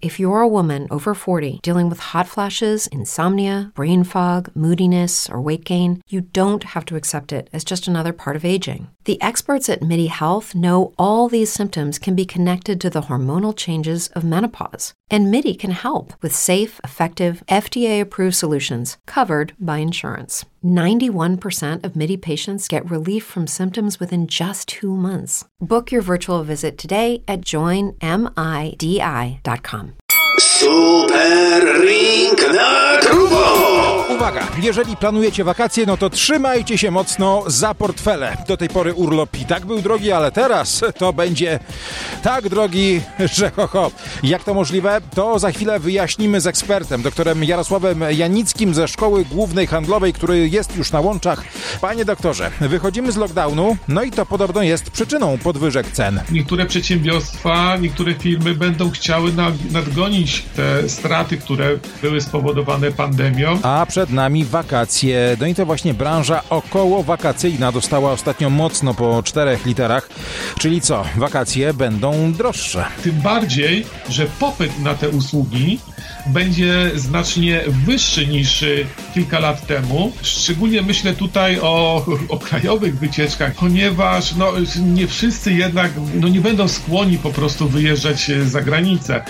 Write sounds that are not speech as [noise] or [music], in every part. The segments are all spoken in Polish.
If you're a woman over 40 dealing with hot flashes, insomnia, brain fog, moodiness, or weight gain, you don't have to accept it as just another part of aging. The experts at MIDI Health know all these symptoms can be connected to the hormonal changes of menopause. And MIDI can help with safe, effective, FDA approved solutions covered by insurance. 91% of MIDI patients get relief from symptoms within just two months. Book your virtual visit today at joinmidi.com. Super Ring na grubo! Uwaga, jeżeli planujecie wakacje, no to trzymajcie się mocno za portfele. Do tej pory urlop i tak był drogi, ale teraz to będzie tak drogi, że ho, ho. Jak to możliwe? To za chwilę wyjaśnimy z ekspertem, doktorem Jarosławem Janickim ze Szkoły Głównej Handlowej, który jest już na łączach. Panie doktorze, wychodzimy z lockdownu, no i to podobno jest przyczyną podwyżek cen. Niektóre przedsiębiorstwa, niektóre firmy będą chciały nadgonić te straty, które były spowodowane pandemią. A przed nami wakacje. No i to właśnie branża około wakacyjna dostała ostatnio mocno po czterech literach. Czyli co? Wakacje będą droższe. Tym bardziej, że popyt na te usługi będzie znacznie wyższy niż kilka lat temu. Szczególnie myślę tutaj o, o krajowych wycieczkach, ponieważ no, nie wszyscy jednak no, nie będą skłonni po prostu wyjeżdżać za granicę.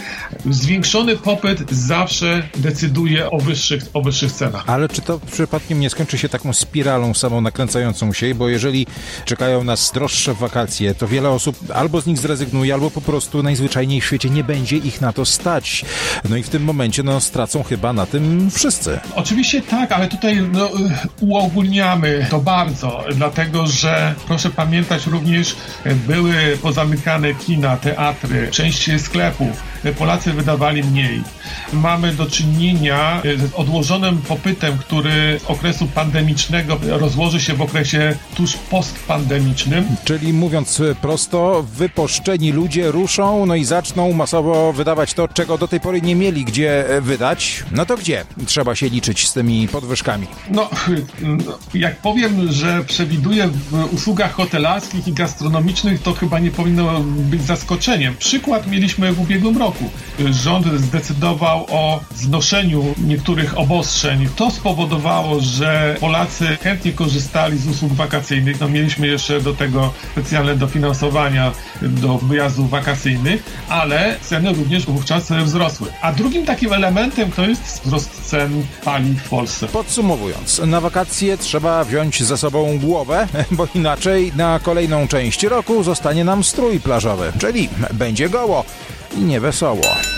Zwiększony popyt zawsze decyduje o wyższych, o wyższych cenach. Ale czy to przypadkiem nie skończy się taką spiralą samą nakręcającą się? Bo jeżeli czekają nas droższe wakacje, to wiele osób albo z nich zrezygnuje, albo po prostu najzwyczajniej w świecie nie będzie ich na to stać. No i w tym momencie no, stracą chyba na tym wszyscy. Oczywiście tak, ale tutaj no, uogólniamy to bardzo, dlatego że proszę pamiętać również, były pozamykane kina, teatry, część sklepów. Polacy wydawali mniej. Mamy do czynienia z odłożonym popytem, który z okresu pandemicznego rozłoży się w okresie tuż postpandemicznym. Czyli mówiąc prosto, wyposzczeni ludzie ruszą, no i zaczną masowo wydawać to, czego do tej pory nie mieli gdzie wydać. No to gdzie trzeba się liczyć z tymi podwyżkami? No, jak powiem, że przewiduję w usługach hotelarskich i gastronomicznych, to chyba nie powinno być zaskoczeniem. Przykład mieliśmy w ubiegłym roku. Rząd zdecydował o znoszeniu niektórych obostrzeń. To spowodowało, że Polacy chętnie korzystali z usług wakacyjnych. No, mieliśmy jeszcze do tego specjalne dofinansowania do wyjazdów wakacyjnych, ale ceny również wówczas wzrosły. A drugim takim elementem to jest wzrost cen paliw w Polsce. Podsumowując, na wakacje trzeba wziąć ze sobą głowę, [laughs] bo inaczej na kolejną część roku zostanie nam strój plażowy, czyli będzie goło i niewesoło.